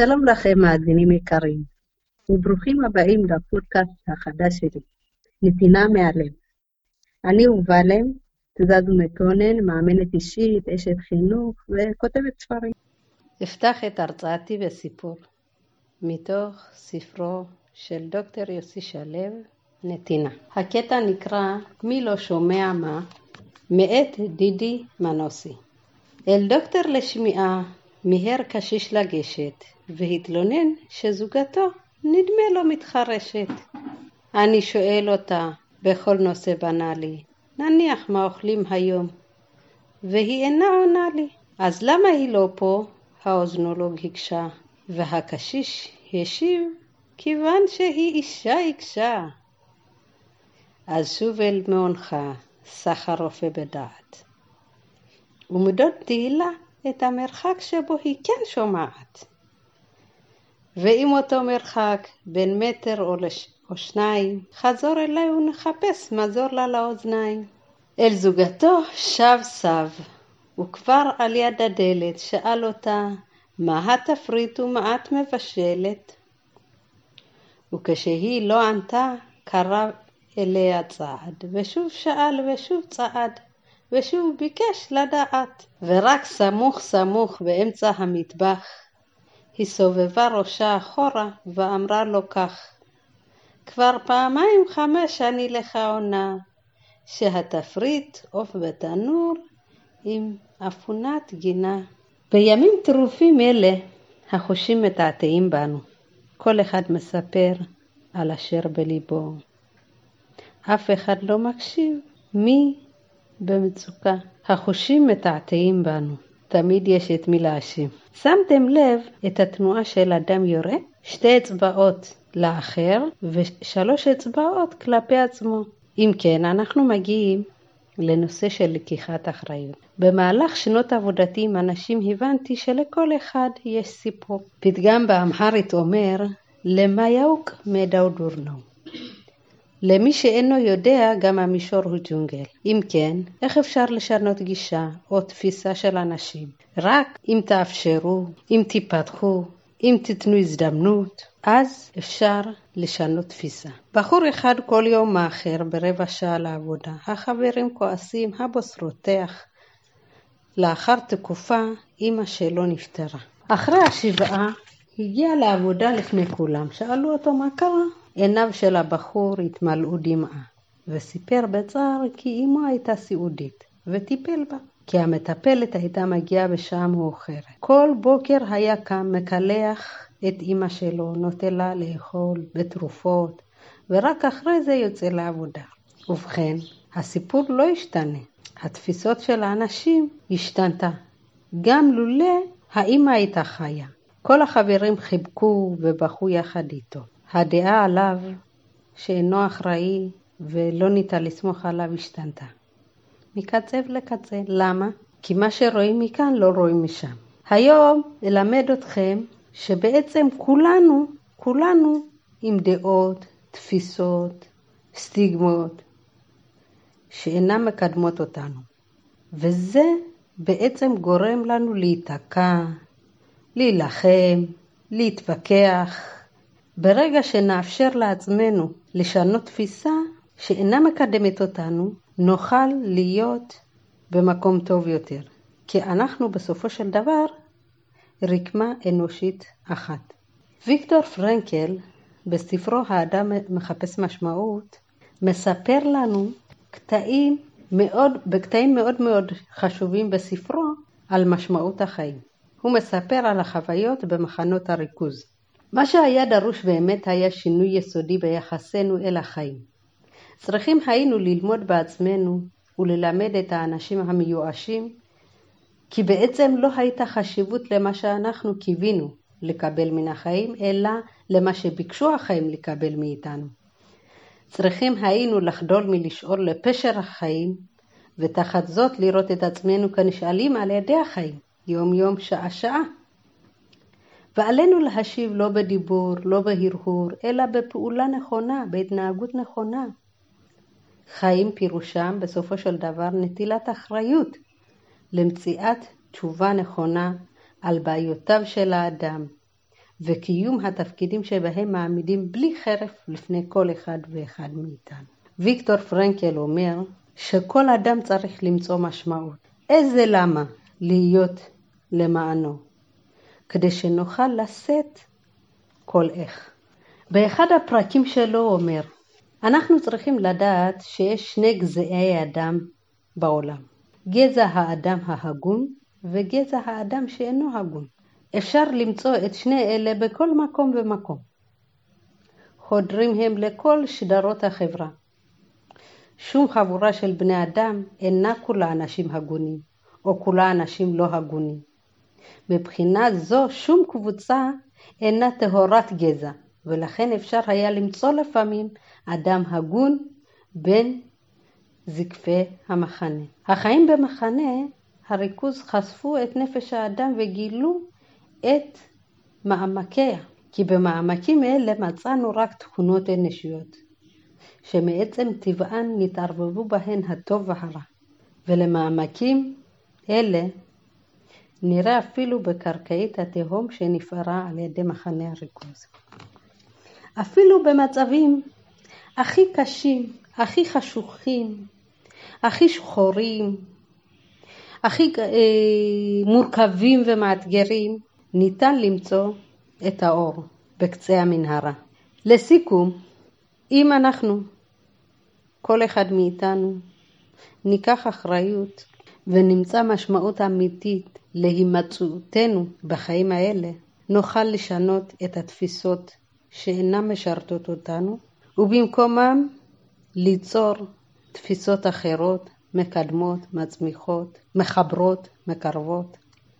שלום לכם, מאזינים יקרים, וברוכים הבאים לפודקאסט החדש שלי, נתינה מהלב. אני ובלם, תזז מקונן, מאמנת אישית, אשת חינוך וכותבת ספרים. אפתח את הרצאתי בסיפור, מתוך ספרו של דוקטור יוסי שלו, נתינה. הקטע נקרא "מי לא שומע מה" מאת דידי מנוסי. אל דוקטור לשמיעה מיהר קשיש לגשת, והתלונן שזוגתו נדמה לו מתחרשת. אני שואל אותה בכל נושא בנאלי, נניח מה אוכלים היום, והיא אינה עונה לי. אז למה היא לא פה? האוזנולוג הקשה, והקשיש השיב, כיוון שהיא אישה הקשה. אז שוב אל מעונך, סך הרופא בדעת. ומדוד תהילה את המרחק שבו היא כן שומעת. ועם אותו מרחק, בין מטר או, לש... או שניים, חזור אליי ונחפש מזור לה לאוזניים. אל זוגתו שב סב, וכבר על יד הדלת שאל אותה, מה התפריט ומה את מבשלת? וכשהיא לא ענתה, קרב אליה צעד, ושוב שאל ושוב צעד, ושוב ביקש לדעת. ורק סמוך סמוך באמצע המטבח, היא סובבה ראשה אחורה ואמרה לו כך: כבר פעמיים חמש אני לך עונה, שהתפריט עוף בתנור עם אפונת גינה. בימים טרופים אלה החושים מתעתעים בנו. כל אחד מספר על אשר בליבו. אף אחד לא מקשיב. מי במצוקה? החושים מתעתעים בנו. תמיד יש את מי להאשים. שמתם לב את התנועה של אדם יורה? שתי אצבעות לאחר ושלוש אצבעות כלפי עצמו. אם כן, אנחנו מגיעים לנושא של לקיחת אחריות. במהלך שנות עבודתי עם אנשים הבנתי שלכל אחד יש סיפור. פתגם באמהרית אומר, למה יאוק מדאו דורנו. למי שאינו יודע, גם המישור הוא ג'ונגל. אם כן, איך אפשר לשנות גישה או תפיסה של אנשים? רק אם תאפשרו, אם תיפתחו, אם תיתנו הזדמנות, אז אפשר לשנות תפיסה. בחור אחד כל יום מאחר ברבע שעה לעבודה. החברים כועסים, הבוס רותח. לאחר תקופה, אמא שלו נפטרה. אחרי השבעה, הגיע לעבודה לפני כולם. שאלו אותו מה קרה? עיניו של הבחור התמלאו דמעה, וסיפר בצער כי אמו הייתה סיעודית, וטיפל בה. כי המטפלת הייתה מגיעה בשעה מאוחרת. כל בוקר היה קם מקלח את אמא שלו, נותן לה לאכול בתרופות, ורק אחרי זה יוצא לעבודה. ובכן, הסיפור לא השתנה. התפיסות של האנשים השתנתה. גם לולא האמא הייתה חיה. כל החברים חיבקו ובכו יחד איתו. הדעה עליו שאינו אחראי ולא ניתן לסמוך עליו השתנתה. מקצה לקצה. למה? כי מה שרואים מכאן לא רואים משם. היום אלמד אתכם שבעצם כולנו, כולנו עם דעות, תפיסות, סטיגמות, שאינן מקדמות אותנו. וזה בעצם גורם לנו להיתקע, להילחם, להתווכח, ברגע שנאפשר לעצמנו לשנות תפיסה שאינה מקדמת אותנו, נוכל להיות במקום טוב יותר. כי אנחנו בסופו של דבר רקמה אנושית אחת. ויקטור פרנקל, בספרו האדם מחפש משמעות, מספר לנו קטעים מאוד, בקטעים מאוד מאוד חשובים בספרו על משמעות החיים. הוא מספר על החוויות במחנות הריכוז. מה שהיה דרוש באמת היה שינוי יסודי ביחסנו אל החיים. צריכים היינו ללמוד בעצמנו וללמד את האנשים המיואשים, כי בעצם לא הייתה חשיבות למה שאנחנו קיווינו לקבל מן החיים, אלא למה שביקשו החיים לקבל מאיתנו. צריכים היינו לחדול מלשאול לפשר החיים, ותחת זאת לראות את עצמנו כנשאלים על ידי החיים, יום יום, שעה שעה. ועלינו להשיב לא בדיבור, לא בהרהור, אלא בפעולה נכונה, בהתנהגות נכונה. חיים פירושם בסופו של דבר נטילת אחריות למציאת תשובה נכונה על בעיותיו של האדם, וקיום התפקידים שבהם מעמידים בלי חרף לפני כל אחד ואחד מאיתנו. ויקטור פרנקל אומר שכל אדם צריך למצוא משמעות. איזה למה להיות למענו, כדי שנוכל לשאת כל איך. באחד הפרקים שלו אומר, אנחנו צריכים לדעת שיש שני גזעי אדם בעולם, גזע האדם ההגון וגזע האדם שאינו הגון. אפשר למצוא את שני אלה בכל מקום ומקום. חודרים הם לכל שדרות החברה. שום חבורה של בני אדם אינה כולה אנשים הגונים, או כולה אנשים לא הגונים. מבחינה זו שום קבוצה אינה טהורת גזע, ולכן אפשר היה למצוא לפעמים אדם הגון בין זקפי המחנה. החיים במחנה הריכוז חשפו את נפש האדם וגילו את מעמקיה, כי במעמקים אלה מצאנו רק תכונות אנושיות, שמעצם טבען נתערבבו בהן הטוב והרע, ולמעמקים אלה נראה אפילו בקרקעית התהום שנפערה על ידי מחנה הריכוז. אפילו במצבים הכי קשים, הכי חשוכים, הכי שחורים, הכי אה, מורכבים ומאתגרים, ניתן למצוא את האור בקצה המנהרה. לסיכום, אם אנחנו, כל אחד מאיתנו, ניקח אחריות ונמצא משמעות אמיתית להימצאותנו בחיים האלה, נוכל לשנות את התפיסות שאינן משרתות אותנו, ובמקומם ליצור תפיסות אחרות, מקדמות, מצמיחות, מחברות, מקרבות.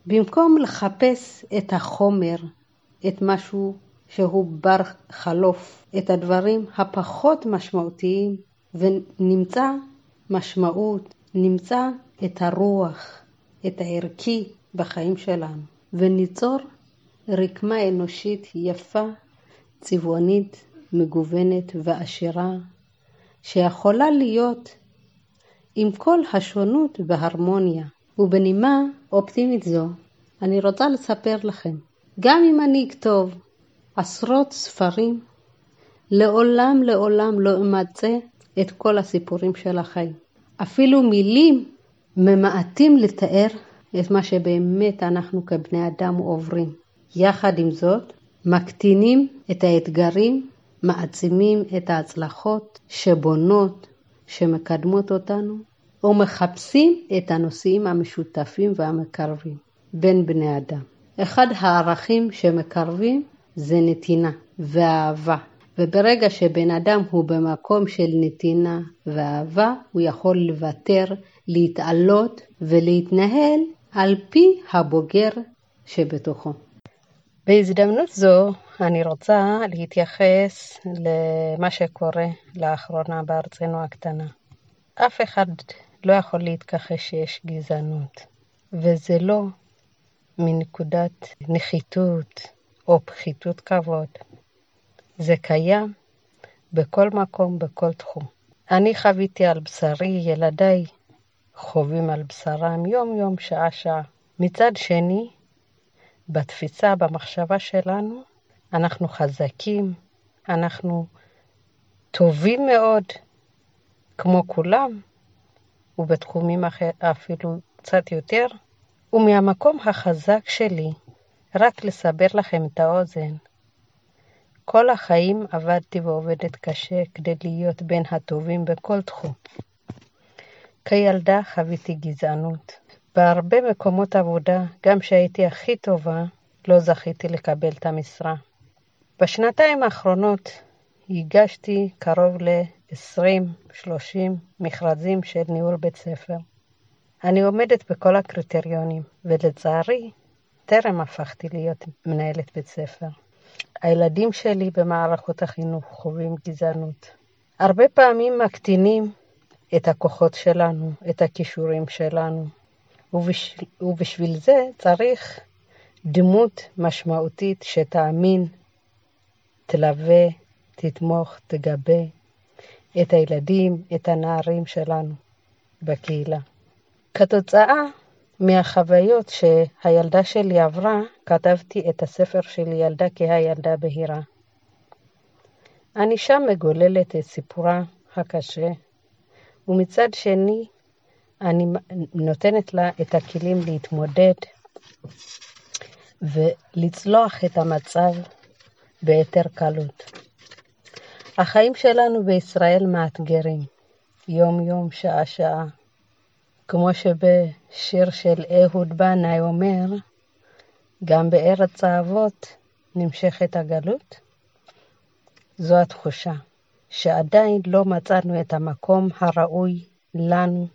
במקום לחפש את החומר, את משהו שהוא בר חלוף, את הדברים הפחות משמעותיים, ונמצא משמעות, נמצא את הרוח, את הערכי בחיים שלנו, וניצור רקמה אנושית יפה, צבעונית, מגוונת ועשירה, שיכולה להיות עם כל השונות בהרמוניה. ובנימה אופטימית זו, אני רוצה לספר לכם, גם אם אני אכתוב עשרות ספרים, לעולם לעולם לא אמצה את כל הסיפורים של החיים. אפילו מילים ממעטים לתאר את מה שבאמת אנחנו כבני אדם עוברים. יחד עם זאת, מקטינים את האתגרים, מעצימים את ההצלחות שבונות, שמקדמות אותנו, ומחפשים את הנושאים המשותפים והמקרבים בין בני אדם. אחד הערכים שמקרבים זה נתינה ואהבה. וברגע שבן אדם הוא במקום של נתינה ואהבה, הוא יכול לוותר, להתעלות ולהתנהל על פי הבוגר שבתוכו. בהזדמנות זו אני רוצה להתייחס למה שקורה לאחרונה בארצנו הקטנה. אף אחד לא יכול להתכחש שיש גזענות, וזה לא מנקודת נחיתות או פחיתות כבוד. זה קיים בכל מקום, בכל תחום. אני חוויתי על בשרי, ילדיי חווים על בשרם יום-יום, שעה-שעה. מצד שני, בתפיסה, במחשבה שלנו, אנחנו חזקים, אנחנו טובים מאוד, כמו כולם, ובתחומים אחר, אפילו קצת יותר. ומהמקום החזק שלי, רק לסבר לכם את האוזן, כל החיים עבדתי ועובדת קשה כדי להיות בין הטובים בכל תחום. כילדה חוויתי גזענות. בהרבה מקומות עבודה, גם כשהייתי הכי טובה, לא זכיתי לקבל את המשרה. בשנתיים האחרונות הגשתי קרוב ל-20-30 מכרזים של ניהול בית ספר. אני עומדת בכל הקריטריונים, ולצערי, טרם הפכתי להיות מנהלת בית ספר. הילדים שלי במערכות החינוך חווים גזענות. הרבה פעמים מקטינים את הכוחות שלנו, את הכישורים שלנו, ובשביל, ובשביל זה צריך דמות משמעותית שתאמין, תלווה, תתמוך, תגבה את הילדים, את הנערים שלנו בקהילה. כתוצאה מהחוויות שהילדה שלי עברה, כתבתי את הספר של ילדה כהילדה בהירה. אני שם מגוללת את סיפורה הקשה, ומצד שני, אני נותנת לה את הכלים להתמודד ולצלוח את המצב ביתר קלות. החיים שלנו בישראל מאתגרים, יום-יום, שעה-שעה. כמו שבשיר של אהוד בנאי אומר, גם בארץ האבות נמשכת הגלות. זו התחושה, שעדיין לא מצאנו את המקום הראוי לנו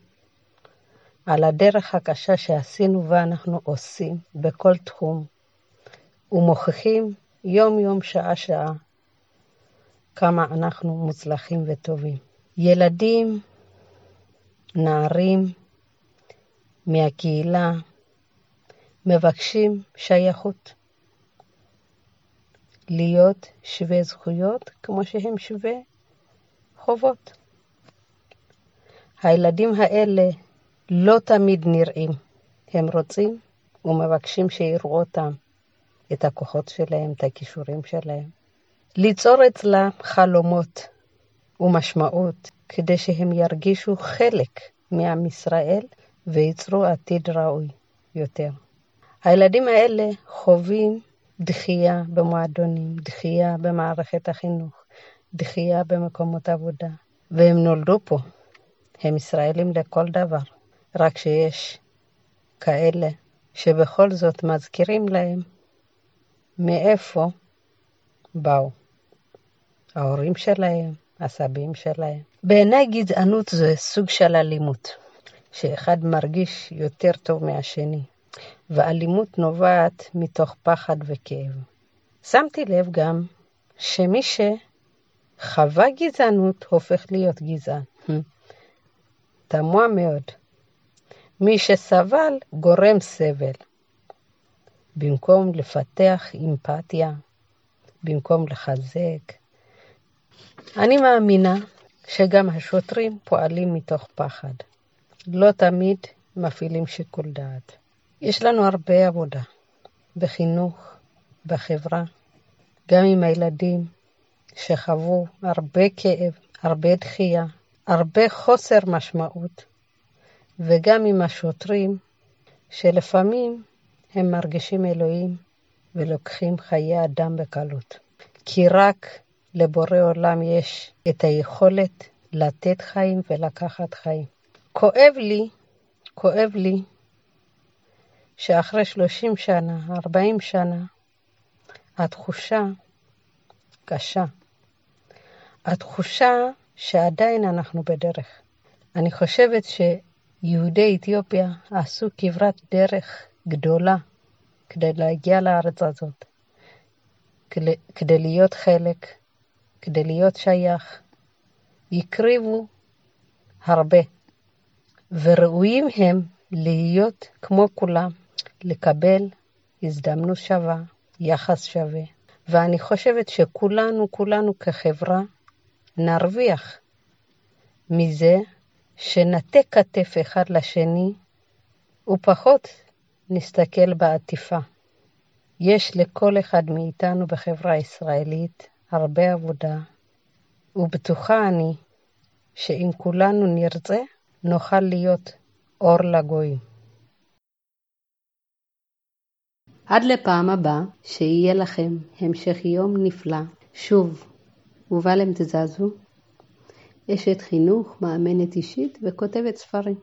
על הדרך הקשה שעשינו ואנחנו עושים בכל תחום, ומוכיחים יום-יום, שעה-שעה, כמה אנחנו מוצלחים וטובים. ילדים, נערים מהקהילה מבקשים שייכות. להיות שווי זכויות כמו שהם שווי חובות. הילדים האלה לא תמיד נראים. הם רוצים ומבקשים שיראו אותם, את הכוחות שלהם, את הכישורים שלהם. ליצור אצלם חלומות ומשמעות כדי שהם ירגישו חלק מעם ישראל וייצרו עתיד ראוי יותר. הילדים האלה חווים דחייה במועדונים, דחייה במערכת החינוך, דחייה במקומות עבודה, והם נולדו פה. הם ישראלים לכל דבר, רק שיש כאלה שבכל זאת מזכירים להם מאיפה באו. ההורים שלהם, הסבים שלהם. בעיניי גזענות זה סוג של אלימות, שאחד מרגיש יותר טוב מהשני, ואלימות נובעת מתוך פחד וכאב. שמתי לב גם שמי שחווה גזענות הופך להיות גזען. תמוה מאוד. מי שסבל גורם סבל. במקום לפתח אמפתיה, במקום לחזק, אני מאמינה שגם השוטרים פועלים מתוך פחד. לא תמיד מפעילים שיקול דעת. יש לנו הרבה עבודה בחינוך, בחברה, גם עם הילדים שחוו הרבה כאב, הרבה דחייה, הרבה חוסר משמעות, וגם עם השוטרים שלפעמים הם מרגישים אלוהים ולוקחים חיי אדם בקלות. כי רק לבורא עולם יש את היכולת לתת חיים ולקחת חיים. כואב לי, כואב לי, שאחרי 30 שנה, 40 שנה, התחושה קשה. התחושה שעדיין אנחנו בדרך. אני חושבת שיהודי אתיופיה עשו כברת דרך גדולה כדי להגיע לארץ הזאת, כדי להיות חלק כדי להיות שייך, הקריבו הרבה, וראויים הם להיות כמו כולם, לקבל הזדמנות שווה, יחס שווה. ואני חושבת שכולנו, כולנו כחברה, נרוויח מזה שנטה כתף אחד לשני ופחות נסתכל בעטיפה. יש לכל אחד מאיתנו בחברה הישראלית הרבה עבודה, ובטוחה אני שאם כולנו נרצה, נוכל להיות אור לגויים. עד לפעם הבאה, שיהיה לכם המשך יום נפלא. שוב, ובלם תזזו, אשת חינוך, מאמנת אישית וכותבת ספרים.